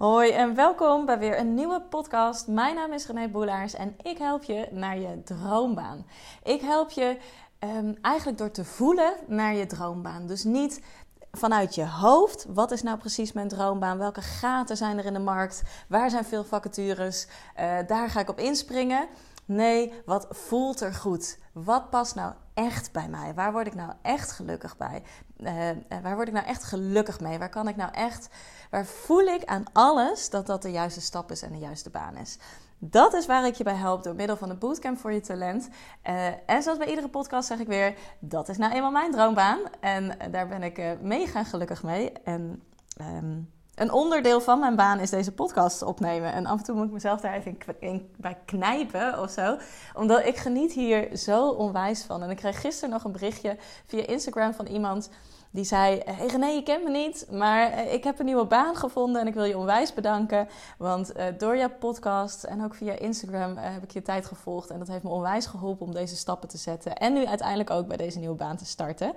Hoi en welkom bij weer een nieuwe podcast. Mijn naam is René Boelaars en ik help je naar je droombaan. Ik help je um, eigenlijk door te voelen naar je droombaan. Dus niet vanuit je hoofd. Wat is nou precies mijn droombaan? Welke gaten zijn er in de markt? Waar zijn veel vacatures? Uh, daar ga ik op inspringen. Nee, wat voelt er goed? Wat past nou echt bij mij? Waar word ik nou echt gelukkig bij? Uh, waar word ik nou echt gelukkig mee? Waar kan ik nou echt, waar voel ik aan alles dat dat de juiste stap is en de juiste baan is? Dat is waar ik je bij help door middel van de Bootcamp voor je talent. Uh, en zoals bij iedere podcast zeg ik weer, dat is nou eenmaal mijn droombaan. En daar ben ik mega gelukkig mee. En um, een onderdeel van mijn baan is deze podcast opnemen. En af en toe moet ik mezelf daar even bij knijpen of zo. Omdat ik geniet hier zo onwijs van. En ik kreeg gisteren nog een berichtje via Instagram van iemand... Die zei: Hey René, je kent me niet, maar eh, ik heb een nieuwe baan gevonden en ik wil je onwijs bedanken. Want uh, door jouw podcast en ook via Instagram uh, heb ik je tijd gevolgd. En dat heeft me onwijs geholpen om deze stappen te zetten. En nu uiteindelijk ook bij deze nieuwe baan te starten.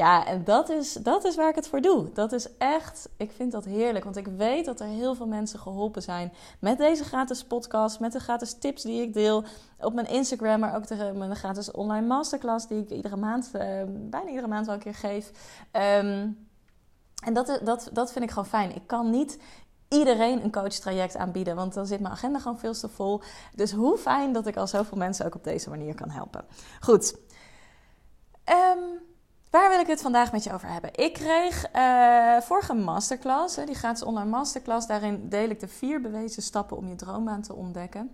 Ja, en dat is, dat is waar ik het voor doe. Dat is echt, ik vind dat heerlijk. Want ik weet dat er heel veel mensen geholpen zijn met deze gratis podcast. Met de gratis tips die ik deel op mijn Instagram. Maar ook de, mijn gratis online masterclass die ik iedere maand, uh, bijna iedere maand wel een keer geef. Um, en dat, dat, dat vind ik gewoon fijn. Ik kan niet iedereen een coachtraject aanbieden. Want dan zit mijn agenda gewoon veel te vol. Dus hoe fijn dat ik al zoveel mensen ook op deze manier kan helpen. Goed. Um, Waar wil ik het vandaag met je over hebben? Ik kreeg uh, vorige masterclass, die gratis online masterclass. Daarin deel ik de vier bewezen stappen om je droombaan te ontdekken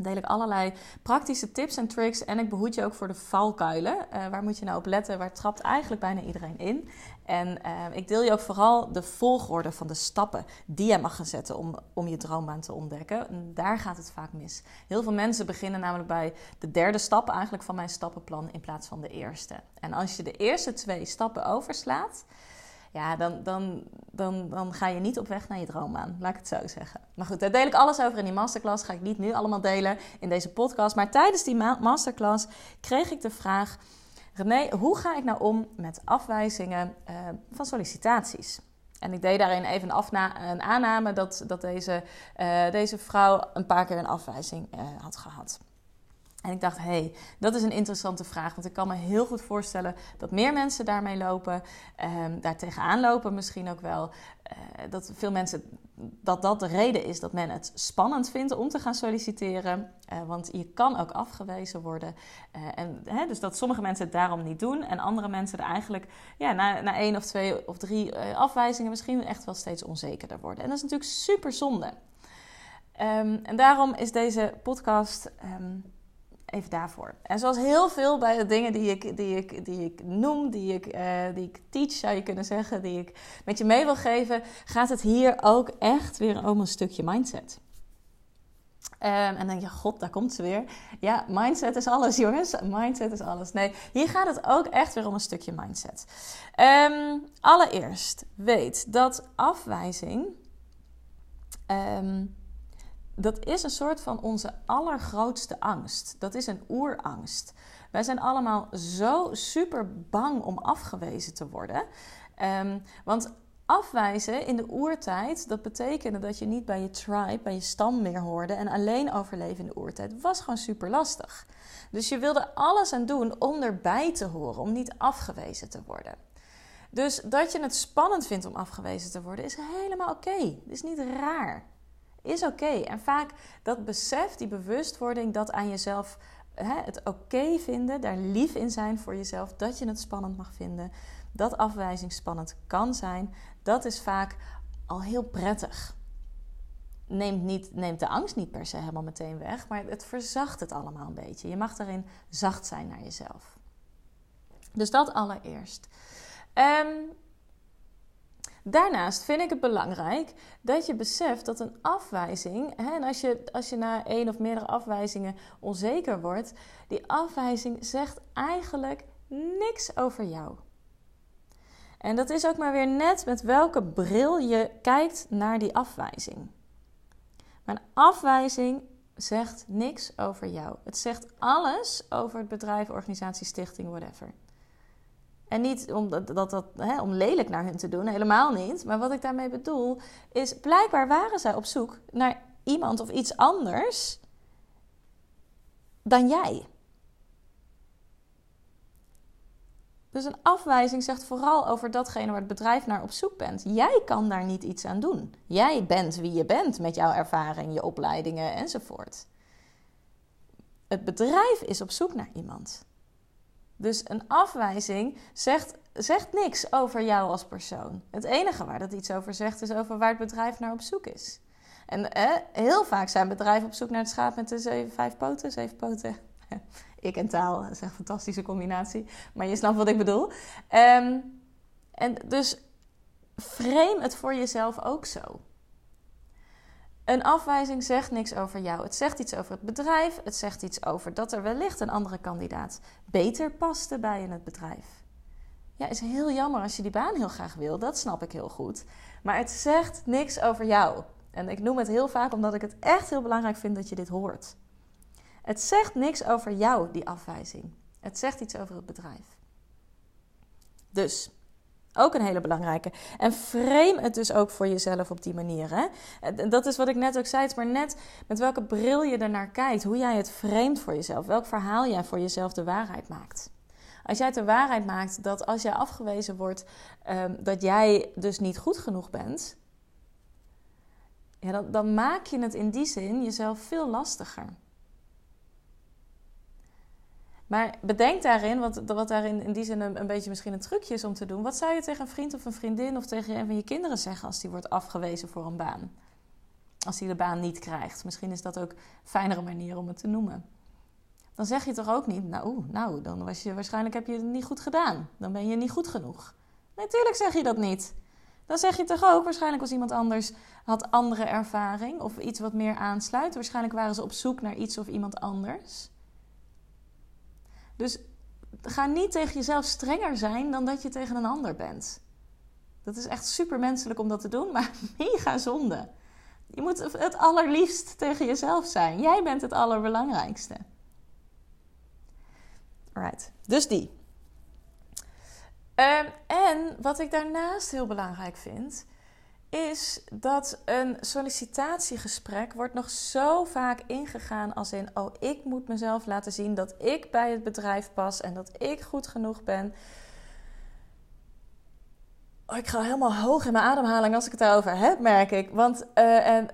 deel ik allerlei praktische tips en tricks. En ik behoed je ook voor de valkuilen. Uh, waar moet je nou op letten? Waar trapt eigenlijk bijna iedereen in? En uh, ik deel je ook vooral de volgorde van de stappen die je mag gaan zetten om, om je droombaan te ontdekken. En daar gaat het vaak mis. Heel veel mensen beginnen namelijk bij de derde stap eigenlijk van mijn stappenplan in plaats van de eerste. En als je de eerste twee stappen overslaat ja, dan, dan, dan, dan ga je niet op weg naar je droombaan. Laat ik het zo zeggen. Maar goed, daar deel ik alles over in die masterclass. Ga ik niet nu allemaal delen in deze podcast. Maar tijdens die masterclass kreeg ik de vraag: René, hoe ga ik nou om met afwijzingen uh, van sollicitaties? En ik deed daarin even een, een aanname dat, dat deze, uh, deze vrouw een paar keer een afwijzing uh, had gehad. En ik dacht, hé, hey, dat is een interessante vraag. Want ik kan me heel goed voorstellen dat meer mensen daarmee lopen. Um, daar tegenaan lopen misschien ook wel. Uh, dat veel mensen, dat dat de reden is dat men het spannend vindt om te gaan solliciteren. Uh, want je kan ook afgewezen worden. Uh, en, hè, dus dat sommige mensen het daarom niet doen. En andere mensen er eigenlijk ja, na, na één of twee of drie afwijzingen misschien echt wel steeds onzekerder worden. En dat is natuurlijk super zonde. Um, en daarom is deze podcast... Um, even daarvoor. En zoals heel veel bij de dingen die ik, die ik, die ik noem, die ik, uh, die ik teach, zou je kunnen zeggen, die ik met je mee wil geven, gaat het hier ook echt weer om een stukje mindset. Um, en dan denk je, god, daar komt ze weer. Ja, mindset is alles, jongens. Mindset is alles. Nee, hier gaat het ook echt weer om een stukje mindset. Um, allereerst, weet dat afwijzing um, dat is een soort van onze allergrootste angst. Dat is een oerangst. Wij zijn allemaal zo super bang om afgewezen te worden. Um, want afwijzen in de oertijd, dat betekende dat je niet bij je tribe, bij je stam meer hoorde en alleen overleven in de oertijd, was gewoon super lastig. Dus je wilde alles aan doen om erbij te horen, om niet afgewezen te worden. Dus dat je het spannend vindt om afgewezen te worden, is helemaal oké. Het is niet raar is oké. En vaak dat besef, die bewustwording, dat aan jezelf hè, het oké vinden, daar lief in zijn voor jezelf, dat je het spannend mag vinden, dat afwijzing spannend kan zijn, dat is vaak al heel prettig. Neemt, niet, neemt de angst niet per se helemaal meteen weg, maar het verzacht het allemaal een beetje. Je mag daarin zacht zijn naar jezelf. Dus dat allereerst. Um, Daarnaast vind ik het belangrijk dat je beseft dat een afwijzing, hè, en als je, als je na één of meerdere afwijzingen onzeker wordt, die afwijzing zegt eigenlijk niks over jou. En dat is ook maar weer net met welke bril je kijkt naar die afwijzing. Maar een afwijzing zegt niks over jou. Het zegt alles over het bedrijf, organisatie, stichting, whatever. En niet om, dat, dat, hè, om lelijk naar hun te doen, helemaal niet. Maar wat ik daarmee bedoel is, blijkbaar waren zij op zoek naar iemand of iets anders dan jij. Dus een afwijzing zegt vooral over datgene waar het bedrijf naar op zoek bent. Jij kan daar niet iets aan doen. Jij bent wie je bent met jouw ervaring, je opleidingen enzovoort. Het bedrijf is op zoek naar iemand. Dus een afwijzing zegt, zegt niks over jou als persoon. Het enige waar dat iets over zegt, is over waar het bedrijf naar op zoek is. En eh, heel vaak zijn bedrijven op zoek naar het schaap met de zeven, vijf poten, zeven poten. ik en taal, dat is een fantastische combinatie. Maar je snapt wat ik bedoel. Um, en dus frame het voor jezelf ook zo. Een afwijzing zegt niks over jou. Het zegt iets over het bedrijf. Het zegt iets over dat er wellicht een andere kandidaat beter paste bij in het bedrijf. Ja, is heel jammer als je die baan heel graag wil. Dat snap ik heel goed. Maar het zegt niks over jou. En ik noem het heel vaak omdat ik het echt heel belangrijk vind dat je dit hoort. Het zegt niks over jou, die afwijzing. Het zegt iets over het bedrijf. Dus, ook een hele belangrijke. En frame het dus ook voor jezelf op die manier. Hè? Dat is wat ik net ook zei. Het maar net met welke bril je er naar kijkt. Hoe jij het framet voor jezelf. Welk verhaal jij voor jezelf de waarheid maakt. Als jij de waarheid maakt dat als jij afgewezen wordt, ehm, dat jij dus niet goed genoeg bent. Ja, dan, dan maak je het in die zin jezelf veel lastiger. Maar bedenk daarin, wat, daarin in die zin een, een, beetje misschien een trucje is om te doen. Wat zou je tegen een vriend of een vriendin of tegen een van je kinderen zeggen als die wordt afgewezen voor een baan? Als die de baan niet krijgt. Misschien is dat ook een fijnere manier om het te noemen. Dan zeg je toch ook niet, nou, nou, dan was je waarschijnlijk heb je het niet goed gedaan. Dan ben je niet goed genoeg. Natuurlijk zeg je dat niet. Dan zeg je toch ook, waarschijnlijk was iemand anders, had andere ervaring of iets wat meer aansluit. Waarschijnlijk waren ze op zoek naar iets of iemand anders. Dus ga niet tegen jezelf strenger zijn dan dat je tegen een ander bent. Dat is echt super menselijk om dat te doen, maar mega zonde. Je moet het allerliefst tegen jezelf zijn. Jij bent het allerbelangrijkste. Alright, dus die. Um, en wat ik daarnaast heel belangrijk vind, is dat een sollicitatiegesprek wordt nog zo vaak ingegaan als in: oh, ik moet mezelf laten zien dat ik bij het bedrijf pas en dat ik goed genoeg ben. Oh, ik ga helemaal hoog in mijn ademhaling als ik het daarover heb, merk ik. Want uh, en,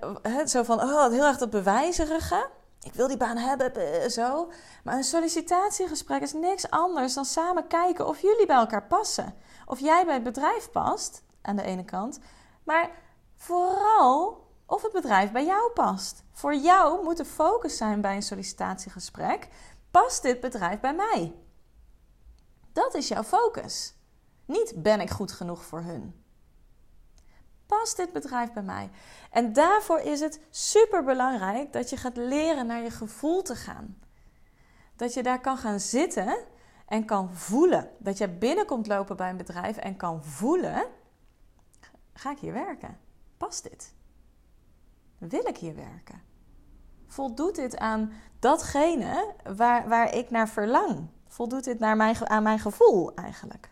zo van, oh, heel erg dat bewijzerige. Ik wil die baan hebben, uh, zo. Maar een sollicitatiegesprek is niks anders dan samen kijken of jullie bij elkaar passen. Of jij bij het bedrijf past, aan de ene kant. Maar vooral of het bedrijf bij jou past. Voor jou moet de focus zijn bij een sollicitatiegesprek: past dit bedrijf bij mij? Dat is jouw focus. Niet ben ik goed genoeg voor hun. Past dit bedrijf bij mij? En daarvoor is het super belangrijk dat je gaat leren naar je gevoel te gaan. Dat je daar kan gaan zitten en kan voelen. Dat je binnenkomt lopen bij een bedrijf en kan voelen Ga ik hier werken? Past dit? Wil ik hier werken? Voldoet dit aan datgene waar, waar ik naar verlang? Voldoet dit naar mijn, aan mijn gevoel eigenlijk?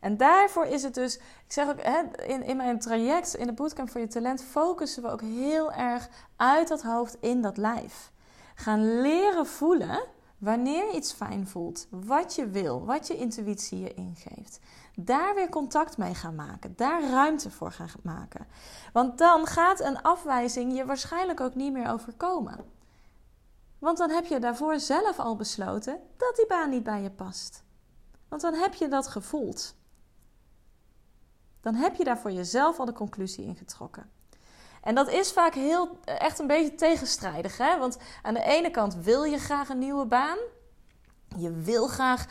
En daarvoor is het dus, ik zeg ook in, in mijn traject, in de bootcamp voor je talent, focussen we ook heel erg uit dat hoofd in dat lijf. Gaan leren voelen wanneer iets fijn voelt, wat je wil, wat je intuïtie je ingeeft daar weer contact mee gaan maken. Daar ruimte voor gaan maken. Want dan gaat een afwijzing je waarschijnlijk ook niet meer overkomen. Want dan heb je daarvoor zelf al besloten dat die baan niet bij je past. Want dan heb je dat gevoeld. Dan heb je daar voor jezelf al de conclusie in getrokken. En dat is vaak heel, echt een beetje tegenstrijdig. Hè? Want aan de ene kant wil je graag een nieuwe baan. Je wil graag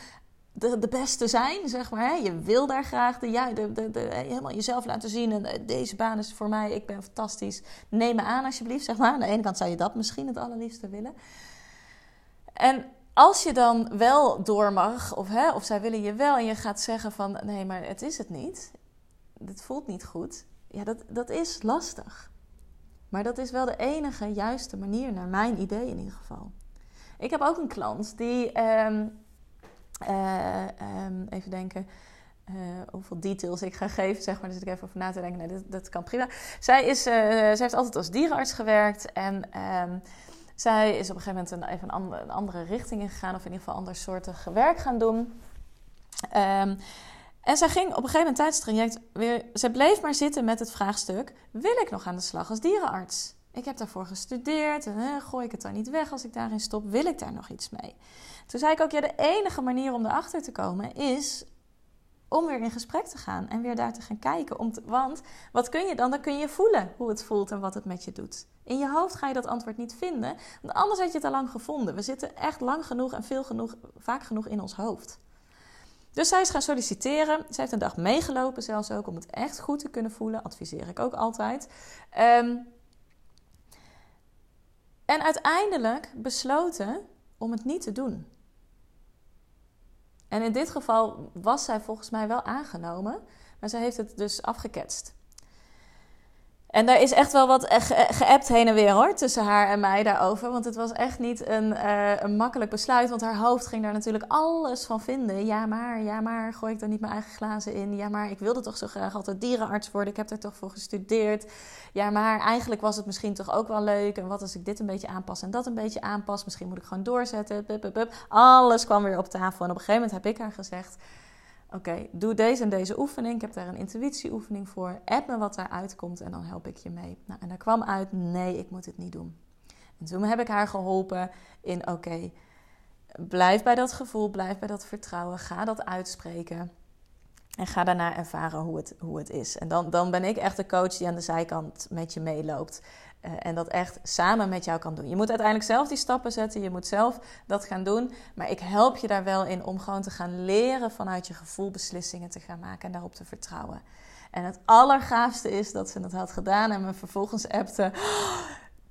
de, de beste zijn, zeg maar. Hè? Je wil daar graag de, ja, de, de, de, helemaal jezelf laten zien. En eh, deze baan is voor mij, ik ben fantastisch. Neem me aan alsjeblieft, zeg maar. Aan de ene kant zou je dat misschien het allerliefste willen. En als je dan wel door mag, of, hè, of zij willen je wel... en je gaat zeggen van, nee, maar het is het niet. Dit voelt niet goed. Ja, dat, dat is lastig. Maar dat is wel de enige juiste manier, naar mijn idee in ieder geval. Ik heb ook een klant die... Ehm, ehm, even denken. hoeveel details ik ga geven, zeg maar. Zit ik even over na te denken. Dat, kan prima. Zij, is, zij heeft altijd als dierenarts gewerkt. En ehm, zij is op een gegeven moment een, even een, andere, richting ingegaan. Of in ieder geval andersoortig werk gaan doen. Um, en zij ging op een gegeven moment tijdens het traject weer... Ze bleef maar zitten met het vraagstuk... Wil ik nog aan de slag als dierenarts? Ik heb daarvoor gestudeerd. Gooi ik het dan niet weg als ik daarin stop? Wil ik daar nog iets mee? Toen zei ik ook... Ja, de enige manier om erachter te komen is om weer in gesprek te gaan en weer daar te gaan kijken. Om want wat kun je dan? Dan kun je voelen hoe het voelt en wat het met je doet. In je hoofd ga je dat antwoord niet vinden, want anders had je het al lang gevonden. We zitten echt lang genoeg en veel genoeg, vaak genoeg in ons hoofd. Dus zij is gaan solliciteren. Ze heeft een dag meegelopen zelfs ook om het echt goed te kunnen voelen. Adviseer ik ook altijd. Ehm, en uiteindelijk besloten om het niet te doen. En in dit geval was zij volgens mij wel aangenomen, maar zij heeft het dus afgeketst. En daar is echt wel wat geappt heen en weer hoor, tussen haar en mij daarover. Want het was echt niet een, uh, een makkelijk besluit. Want haar hoofd ging daar natuurlijk alles van vinden. Ja, maar, ja, maar, gooi ik dan niet mijn eigen glazen in? Ja, maar, ik wilde toch zo graag altijd dierenarts worden. Ik heb er toch voor gestudeerd. Ja, maar eigenlijk was het misschien toch ook wel leuk. En wat als ik dit een beetje aanpas en dat een beetje aanpas? Misschien moet ik gewoon doorzetten. Alles kwam weer op tafel. En op een gegeven moment heb ik haar gezegd Oké, doe deze en deze oefening. Ik heb daar een intuïtieoefening voor. App me wat daaruit komt en dan help ik je mee. Nou, en daar kwam uit, nee, ik moet het niet doen. En toen heb ik haar geholpen in, oké, blijf bij dat gevoel, blijf bij dat vertrouwen. Ga dat uitspreken. En ga daarna ervaren hoe het, hoe het is. En dan, dan ben ik echt de coach die aan de zijkant met je meeloopt. Uh, en dat echt samen met jou kan doen. Je moet uiteindelijk zelf die stappen zetten. Je moet zelf dat gaan doen. Maar ik help je daar wel in om gewoon te gaan leren vanuit je gevoel beslissingen te gaan maken en daarop te vertrouwen. En het allergaafste is dat ze het had gedaan en me vervolgens appte. Oh,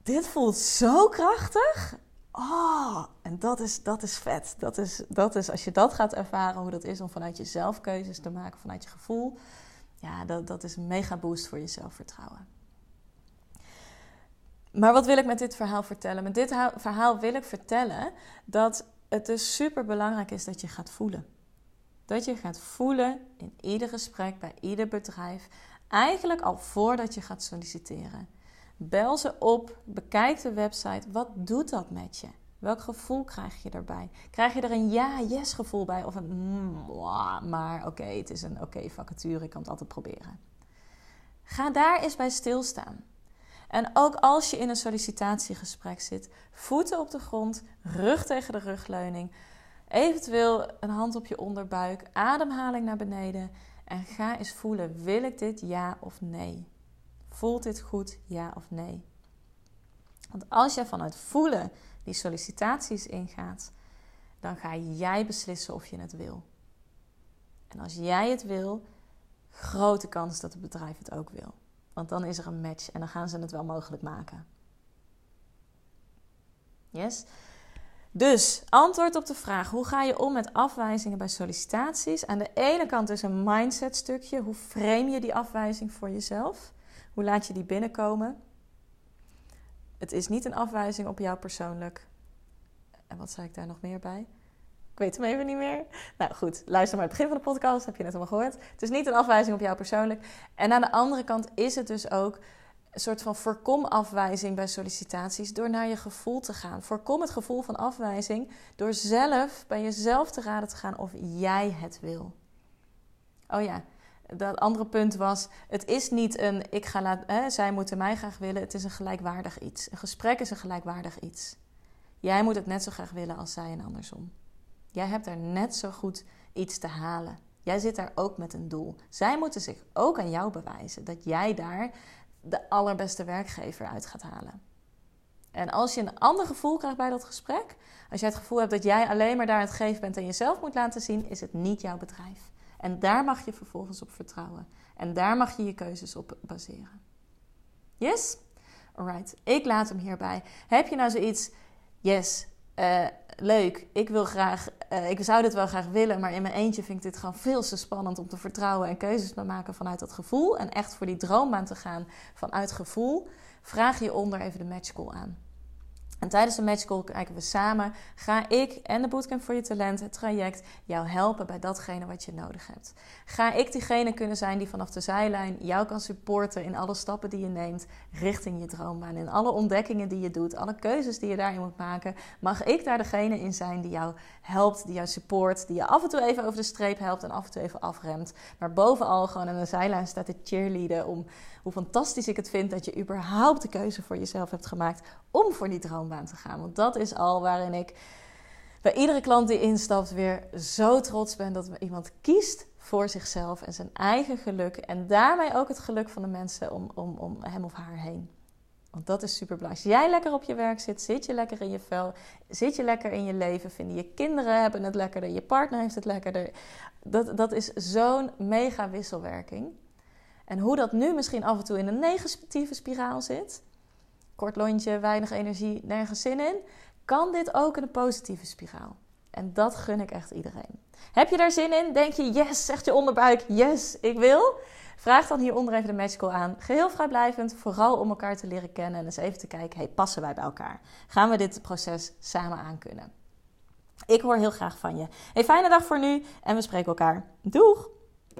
dit voelt zo krachtig. Oh, en dat is, dat is vet. Dat is, dat is als je dat gaat ervaren, hoe dat is om vanuit jezelf keuzes te maken, vanuit je gevoel. Ja, dat, dat is een mega boost voor je zelfvertrouwen. Maar wat wil ik met dit verhaal vertellen? Met dit verhaal wil ik vertellen dat het dus super belangrijk is dat je gaat voelen. Dat je gaat voelen in ieder gesprek, bij ieder bedrijf. Eigenlijk al voordat je gaat solliciteren. Bel ze op, bekijk de website. Wat doet dat met je? Welk gevoel krijg je erbij? Krijg je er een ja-yes gevoel bij of een mm, maar oké, het is een oké vacature, ik kan het altijd proberen. Ga daar eens bij stilstaan. En ook als je in een sollicitatiegesprek zit, voeten op de grond, rug tegen de rugleuning, eventueel een hand op je onderbuik, ademhaling naar beneden en ga eens voelen: wil ik dit ja of nee? Voelt dit goed, ja of nee? Want als je vanuit voelen die sollicitaties ingaat, dan ga jij beslissen of je het wil. En als jij het wil, grote kans dat het bedrijf het ook wil. Want dan is er een match en dan gaan ze het wel mogelijk maken. Yes? Dus antwoord op de vraag: hoe ga je om met afwijzingen bij sollicitaties? Aan de ene kant is een mindset stukje. Hoe frame je die afwijzing voor jezelf? Hoe laat je die binnenkomen? Het is niet een afwijzing op jou persoonlijk. En wat zei ik daar nog meer bij? Ik weet hem even niet meer. Nou goed, luister maar het begin van de podcast, heb je net allemaal gehoord. Het is niet een afwijzing op jou persoonlijk. En aan de andere kant is het dus ook een soort van voorkom afwijzing bij sollicitaties door naar je gevoel te gaan. Voorkom het gevoel van afwijzing door zelf bij jezelf te raden te gaan of jij het wil. Oh ja, dat andere punt was: het is niet een ik ga zij moeten mij graag willen. Het is een gelijkwaardig iets. Een gesprek is een gelijkwaardig iets. Jij moet het net zo graag willen als zij en andersom. Jij hebt er net zo goed iets te halen. Jij zit daar ook met een doel. Zij moeten zich ook aan jou bewijzen dat jij daar de allerbeste werkgever uit gaat halen. En als je een ander gevoel krijgt bij dat gesprek, als jij het gevoel hebt dat jij alleen maar daar het geven bent en jezelf moet laten zien, is het niet jouw bedrijf. En daar mag je vervolgens op vertrouwen. En daar mag je je keuzes op baseren. Yes? Alright, ik laat hem hierbij. Heb je nou zoiets? Yes, uh, leuk, ik wil graag, uh, ik zou dit wel graag willen, maar in mijn eentje vind ik dit gewoon veel te spannend om te vertrouwen en keuzes te maken vanuit dat gevoel. En echt voor die droombaan te gaan vanuit gevoel. Vraag je onder even de matchcall aan. En tijdens de Magic Call kijken we samen, ga ik en de Bootcamp voor je talent, het traject, jou helpen bij datgene wat je nodig hebt. Ga ik diegene kunnen zijn die vanaf de zijlijn jou kan supporten in alle stappen die je neemt richting je droombaan. In alle ontdekkingen die je doet, alle keuzes die je daarin moet maken. Mag ik daar degene in zijn die jou helpt, die jou support, die je af en toe even over de streep helpt en af en toe even afremt. Maar bovenal gewoon aan de zijlijn staat te cheerleaden om hoe fantastisch ik het vind dat je überhaupt de keuze voor jezelf hebt gemaakt om voor die droombaan te gaan. Want dat is al waarin ik bij iedere klant die instapt weer zo trots ben dat iemand kiest voor zichzelf en zijn eigen geluk. En daarmee ook het geluk van de mensen om, om, om hem of haar heen. Want dat is super belangrijk. Als jij lekker op je werk zit, zit je lekker in je vel, zit je lekker in je leven, vinden je kinderen hebben het lekkerder, je partner heeft het lekkerder. Dat, dat is zo'n mega wisselwerking. En hoe dat nu misschien af en toe in een negatieve spiraal zit, kort lontje, weinig energie, nergens zin in, kan dit ook in een positieve spiraal. En dat gun ik echt iedereen. Heb je daar zin in? Denk je, yes, zegt je onderbuik, yes, ik wil? Vraag dan hieronder even de magical aan. Geheel vrijblijvend, vooral om elkaar te leren kennen en eens even te kijken, hey, passen wij bij elkaar? Gaan we dit proces samen aankunnen? Ik hoor heel graag van je. Hey, fijne dag voor nu en we spreken elkaar. Doeg!